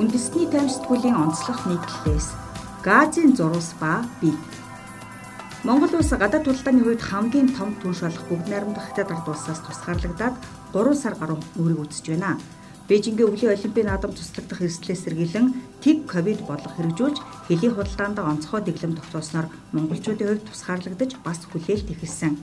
үндэсний тамирчдын онцлог нийтлэлээс газын зурус ба бид Монгол улс гадаад худалдааны хувьд хамгийн том түнш болох бүгд найрамдах хятад ард улсаас тусгаарлагдаад 3 сар гаруй үүрэг үзэж байна. Бээжингийн өвлийн олимпийн наадам туслагдах эрсдлээс сэргийлэн тэг ковид бодлого хэрэгжүүлж хэлийн худалдаанд онцгой дэглэм тогтоосноор монголчуудын хувьд тусгаарлагдаж бас хүлээлт ихэлсэн.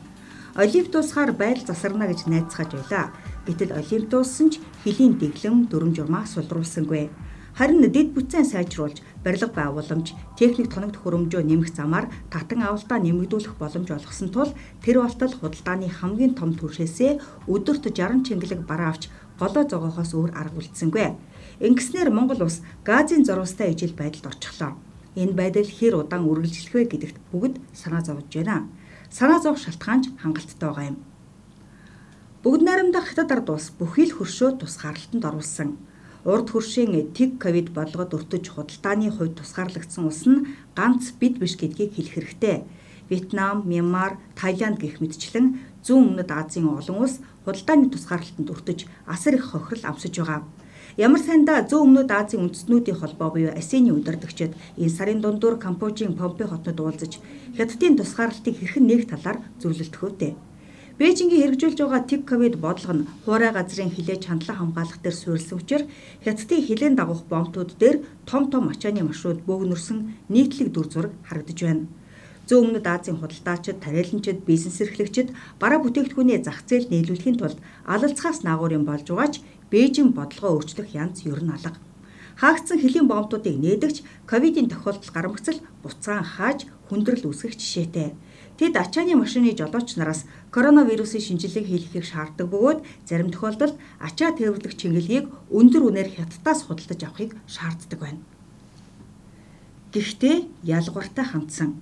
Олимп тусгаар байдал засарна гэж найдсахаж байлаа. Гэтэл олимп дууссан ч хөлийн дэглэм дүрм журмаа сулруулсангүй. Харин дэд бүтцэн сайжруулж барилга байгууламж, техник тоног төхөөрөмжөө нэмэх замаар татан авалтаа нэмэгдүүлэх боломж олгосон тул тэр болтол худалдааны хамгийн том түвшээсээ өдөрт 60 чингэлэг бараа авч голоо зогоохоос өөр арга үлдсэнгүй. Ингэснээр Монгол улс газын зурвастай ижил байдалд орчихлоо. Энэ байдал хэр удаан үргэлжлэх вэ гэдэгт бүгд санаа зовж байна санаа зовх шалтгаанч хангалттай байгаа юм. Бүгд найрамдах хятад ард улс бүхий л хөршөө тусгаарлалтанд оруулсан. Урд хөршийн тэг ковид бодлогод өртөж худалдааны хувьд тусгаарлагдсан улс нь ганц бид биш гэдгийг хэлэх хэрэгтэй. Вьетнам, Мянмар, Таиланд гэх мэтчлэн зүүн өмнөд Азийн олон улс худалдааны тусгаарлалтанд өртөж асар их хохирол амсаж байгаа. Ямар сандаа зүүн өмнөд Азийн үндэстнүүдийн холбоо буюу АСЕАН-ы удирдагчид энэ сарын дундуур Камбожийн Помпе хотод уулзаж хятадын тусгаарлалтыг хэрхэн нээх талаар зөвлөлт өгөөтэй. Бээжингийн хэрэгжүүлж байгаа тип ковид бодлого нь хуурай газрын хилээ чандлан хамгаалах дээр суурилсан учраас хятадын хилэн дагуух бомтууд дээр том том ачааны маршрут бөөгнөрсөн нийтлэг дүр зураг харагдаж байна. Зүүн өмнөд Азийн худалдаачид, тариаланчид, бизнес эрхлэгчид бараа бүтээгдэхүүний зах зээл нийлүүлэхийн тулд алалцахаас наагуурын болж байгаач Бээжин бодлогоо өөрчлөх янз ер нь алга. Хаагдсан хөлийн бомбуудыг нээдэгч ковидын тохиолдол гарамгцал буцаан хааж хүндрэл үүсгэх жишээтэй. Тэд ачааны машины жолооч нараас коронавирусын шинжилгээг хийхийг шаарддаг бөгөөд зарим тохиолдолд ачаа тээвэрлэх чиглэлийг өндөр үнээр хятадаас худалдаж авахыг шаарддаг байна. Гэхдээ ялгууртай хандсан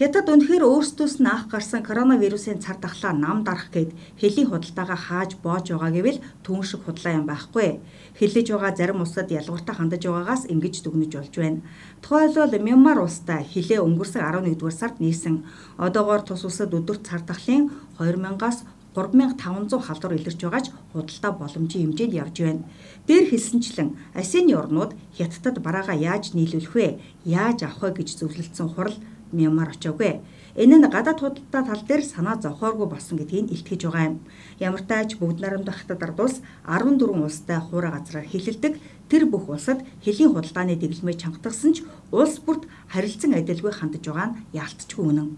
Хятад үнэхээр өөрсдөөс нь анх гарсан коронавирусын цар тахлаа нам дарах гээд хэлийн худалдаагаа хааж боож байгаа гэвэл түн шиг худлаа юм байхгүй. Хэллэж байгаа зарим улсад ялгууртаа хандаж байгаагаас ингэж дүгнэж болж байна. Тухайлбал Мянмар улстай хилээ өнгөрсөн 11-р сард нийсэн. Одоогоор тус улсад өдөрт цар тахлын 2000-аас 3500 халдвар илэрч байгаач худалдаа боломжийн хэмжээнд явж байна. Дээр хэлсэнчлэн АСЕАН-ы орнууд Хятадд бараагаа яаж нийлүүлэх вэ? Яаж авах вэ гэж зөвлөлдсөн хурал Мянмар очоогүй. Энэ нь гадаад худалдаа тал дээр санаа зовхооргүй болсон гэдгийг илтгэж байгаа юм. Ямар тааж бүгд нарамдах хятад ард улс 14 улстай хуурай газраар хилэлдэг тэр бүх улсад хэлийн худалдааны дэглэмээ чангатгсан ч улс бүрт харилцан адилгүй хандж байгаа нь яалтчгүй үнэн.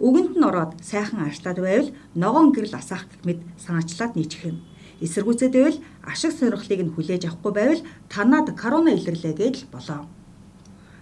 Үгэнд нь ороод сайхан аашлаад байвал ногоон гэрэл асаах гэмэд санаачлаад нийчих юм. Эсэргүүцээд байвал ашиг сонирхлыг нь хүлээж авахгүй байвал танаад корона илэрлээ гэж болоо.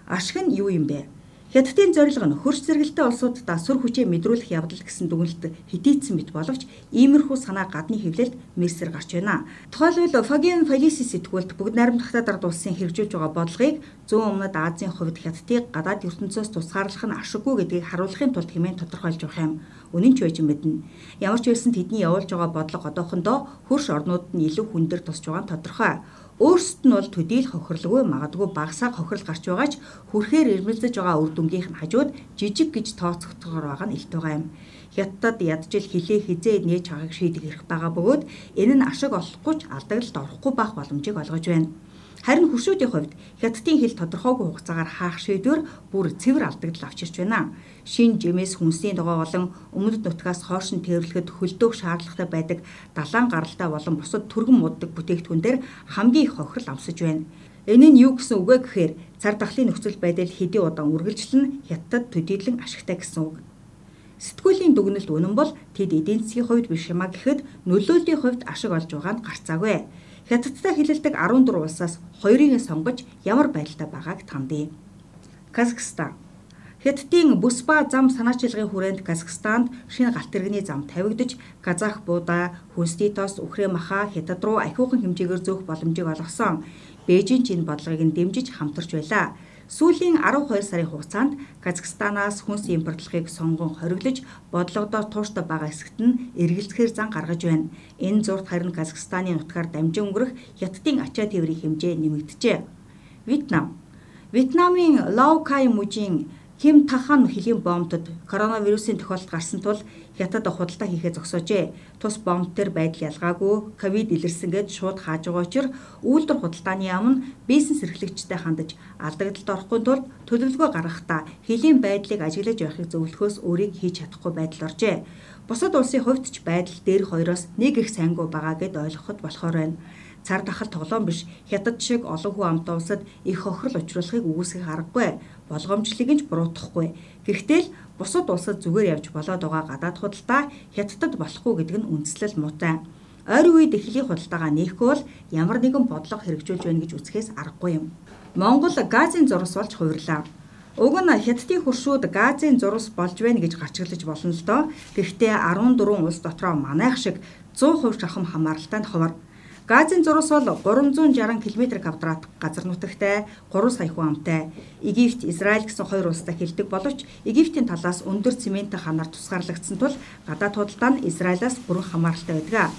Ашиг нь юу юм бэ? Хятадын зорилго нь хөрш зэрэгэлтэй улсуудаа сүр хүчээ мэдрүүлэх явдал гэсэн дүгнэлт хэдийдсэн мэт боловч иймэрхүү санаа гадны хэвлэлд мессер гарч байна. Тухайлбал Фагийн Фалиси сэтгүүлд бүгд найрамдахтаа дард улсын хэрэгжүүлж байгаа бодлогыг зүүн өмнөд Азийн хувьд Хятадыг гадаад ертөнцөөс тусгаарлах нь ашиггүй гэдгийг харуулахын тулд хэмээн тодорхойлж байгаа юм. Үнэн ч байж мэднэ. Ямар ч байсан тэдний явуулж байгаа бодлого одоохондоо хөрш орнууд нь илүү хүндэр тусч байгаа нь тодорхой. Өөрсдөд нь бол төдийл хохирлгүй магадгүй багасаа хохирол гарч байгаач хүрхээр ирмэлзэж байгаа үр дүнгийнх нь хажууд жижиг гэж тооцогдохоор байгаа нь илт байгаа юм. Хятад ядчил хилээ хизээ нээж хаагыг шийдэх эрх байгаа бөгөөд энэ нь ашиг олохгүй ч алдагдлалд орохгүй байх боломжийг олгож байна. Харин хуршүүдийн хувьд хятадын хэл тодорхойгүй хугацаагаар хаах шийдвэр бүр цэвэр алдагдал авчирч байна. Шин жимээс хүнсний догоо болон өмнөд нутгаас нь тэрвэрлэхэд хөлдөөх шаардлагатай байдаг далайн гаралтай болон бусад түргэн мууддаг бүтээгдэхүүн дээр хамгийн их хохирол амсаж байна. Энэ нь юу гэсэн үг вэ гэхээр цар тахлын нөхцөл байдал хэдий удаан үргэлжлэн хятад төдийлөн ашигтай гэсэн үг. Сэтгүүлийн дүгнэлт үнэн бол тэд эдийн засгийн хувьд биш юмаа гэхэд нөлөөллийн хувьд ашиг олж байгаа нь гарцаагүй. Хятадтай хилэлдэг 14 улсаас 2-ыг сонгож ямар байдалтай байгааг тандъя. Казахстан Хятадын бүс ба зам санаачилгын хүрээнд Казахстанд шинэ галт тэрэгний зам тавигдж казах буудаа, хүнсний тос, үхрээ маха Хятад руу ахиухан хэмжээгээр зөөх боломжийг олгосон. Бээжин ч энэ бодлогыг нь дэмжиж хамтарч байлаа. Сүүлийн 12 сарын хугацаанд Казахстанаас хүнс импортлохыг сонгон хориглож бодлогодоор тууштай байгаа хэсэгт нь эргэлзэхээр зан гаргаж байна. Энэ зурд харин Казахстаны нутгаар дамжин өнгөрөх хятадын ачаа тээврийн хэмжээ нэмэгдэжээ. Вьетнам Вьетнамын Лао Кай мужийн Ким Тахан хөлийн бомбтод коронавирусын тохиолдол гарсан тул хятад худалдаа хийхээ зогсоожээ. Тус бомб төр байдал ялгаагүй ковид илэрсэн гэж шууд хааж байгаа учраас үйлдвэр худалдааны яам нь бизнес эрхлэгчтэй хандаж алдагдлалд орохгүй тулд төлөвлөгөө гаргахдаа хөлийн байдлыг ажиглаж явахыг зөвлөхөөс өөрийг хийж чадахгүй байдал оржээ. Бусад улсын хувьд ч байдал дээрх хоёроос нэг их сайнгүй байгаа гэд ойлгоход болохоор байна цар тахал тоглоом биш хятад шиг олон хүн амтаа улсад их хохирол учруулахыг үүсгэх аргагүй болгоомжлыг нь буруутгахгүй. Гэхдээ л бусад улсад зүгээр явж болоод байгаа гадаад худалдаа хятадд болохгүй гэдэг нь үндслэл муутай. Ойр үед эхлэх худалдаагаа нээхгүй бол ямар нэгэн бодлого хэрэгжүүлж байна гэж үзэхээс аргагүй юм. Монгол газын зурус болж хувирлаа. Уг нь хятадын хуршууд газын зурус болж байна гэж гарчиглаж болно л доо. Гэхдээ 14 улс дотроо манайх шиг 100% шахам хамааралтай нь ховор. Газын зурус бол 360 км квадрат газар нутагтай 3 сая хүн амтай. Египт, Израиль гэсэн хоёр улстай хэлдэг боловч Египтийн талаас өндөр цементийн ханаар тусгаарлагдсан тул гадаад худалдаа нь Израилаас бүрэн хамааралтай байдаг.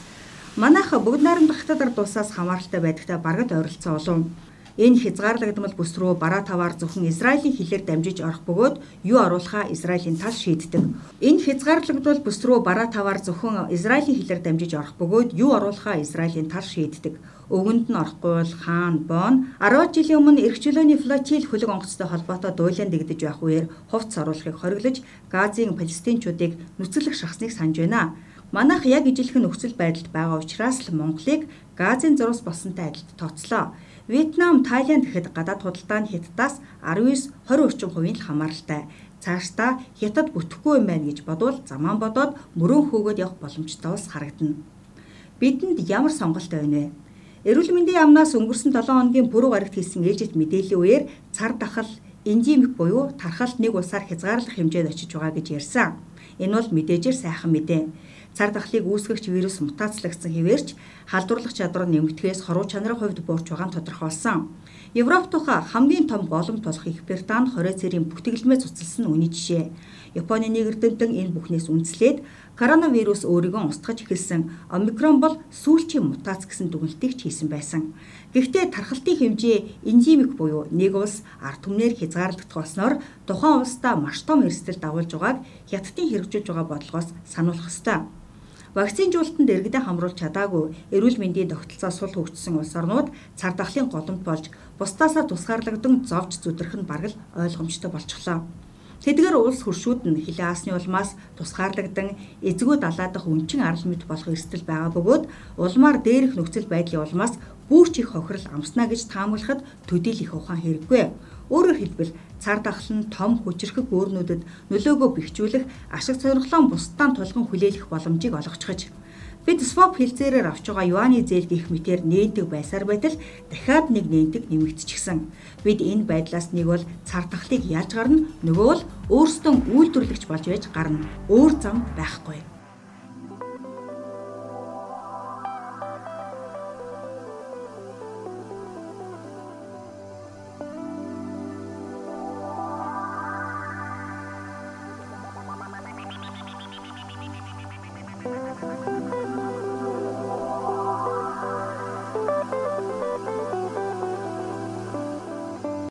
Манайх бүгд найрамдах хятад ард улсаас хамааралтай байдагтай баргад ойролцоо олон. Энэ хязгаарлагдмал бүс рүү бараа таваар зөвхөн Израилийн хилээр дамжиж орох бөгөөд юу оруулахаа Израилийн тал шийддэг. Энэ хязгаарлагдмал бүс рүү бараа таваар зөвхөн Израилийн хилээр дамжиж орох бөгөөд юу оруулахаа Израилийн тал шийддэг. Өвгөнд нь орохгүй бол хаан Бон 10 жилийн өмнө эрхчлөөний флотил хөлөг онгоцтой холбоотой дуйлан дэгдэж байх үеэр хувцс оруулахыг хориглож Газийн палестинчуудыг нүцгэлэх шахсныг санаж байна. Манайх яг ижилхэн нөхцөл байдалд байгаа учраас л Монголыг Газийн зурус болсонтой адилд тооцлоо. Вьетнам, Тайланд гэхэд гадаад худалдаа нь Хятадаас 19 20 орчим хувийн л хамааралтай. Цаашдаа Хятад бүтэхгүй юм байна гэж бодвол замаан бодоод мөрөн хөөгөөд явах боломжтой ус харагдана. Бидэнд ямар сонголт байна вэ? Эрүүл мэндийн яамнаас өнгөрсөн 7 хоногийн пүрэв гарагт хийсэн ээлжид мэдээллийн үеэр цар тахал эндемик буюу тархалт нэг улсаар хязгаарлах хэмжээнд очиж байгаа гэж ярьсан. Энэ бол мэдээжээр сайхан мэдээ цар тахлыг үүсгэгч вирус мутацлагдсан хэвээрч халдварлах чадвар нэмэгдэхээс хоруу чанарын хувьд буурч байгаа нь тодорхойлсон. Европ тухай хамгийн том голом тулах их Британи 20 цэрийн бүтэгэлмээ цуцалсан нь үний жишээ. Японы нэг эрдэмтэн энэ бүхнээс үндэслээд коронавирус өөрийгөө устгаж эхэлсэн омикрон бол сүүлчийн мутац гэсэн дүгнэлтийг ч хийсэн байсан. Гэхдээ тархалтын хэмжээ энзимик буюу нэг улс ард түмнэр хязгаарлагдах болсноор тухайн улсдаа маш том эрсдэл дагуулж байгааг хятадын хэрэгжүүлж байгаа бодлогоос сануулах ёстой. Вакцинжуулалтанд иргэдэд хамруулж чадаагүй эрүүл мэндийн тогтолцоо сул хөгжсөн улс орнууд цар тахлын голомт болж бусдаасаа тусгаарлагдан зовж зүдрэх нь бараг л ойлгомжтой болчихлоо. Тэдгээр улс хуршүүд нь хилээ аасны улмаас тусгаарлагдан эзгүү далаадах өнчин арал мэт болох эрсдэл байгаа бөгөөд улмаар дээрх нөхцөл байдлын улмаас бүрч их хохирол амснаа гэж таамаглахад төдийл их ухаан хэрэггүй. Өөрөөр хэлбэл цар тахал нь том хүчрхэг өөрнүүдэд нөлөөгөө бэхжүүлэх ашиг сонирхлоо бусдаа тулган хүлээлгэх боломжийг олгочихж бид своп хилцээрээр авч байгаа юаны зээл гих мэтэр нээдэг байсаар байтал дахиад нэг нээдэг нэмэгдчихсэн. Бид энэ байдлаас нэг бол цар тахлыг яаж гарна нөгөө бол өөрсдөө үйлдвэрлэгч болж байж гарна. Өөр зам байхгүй.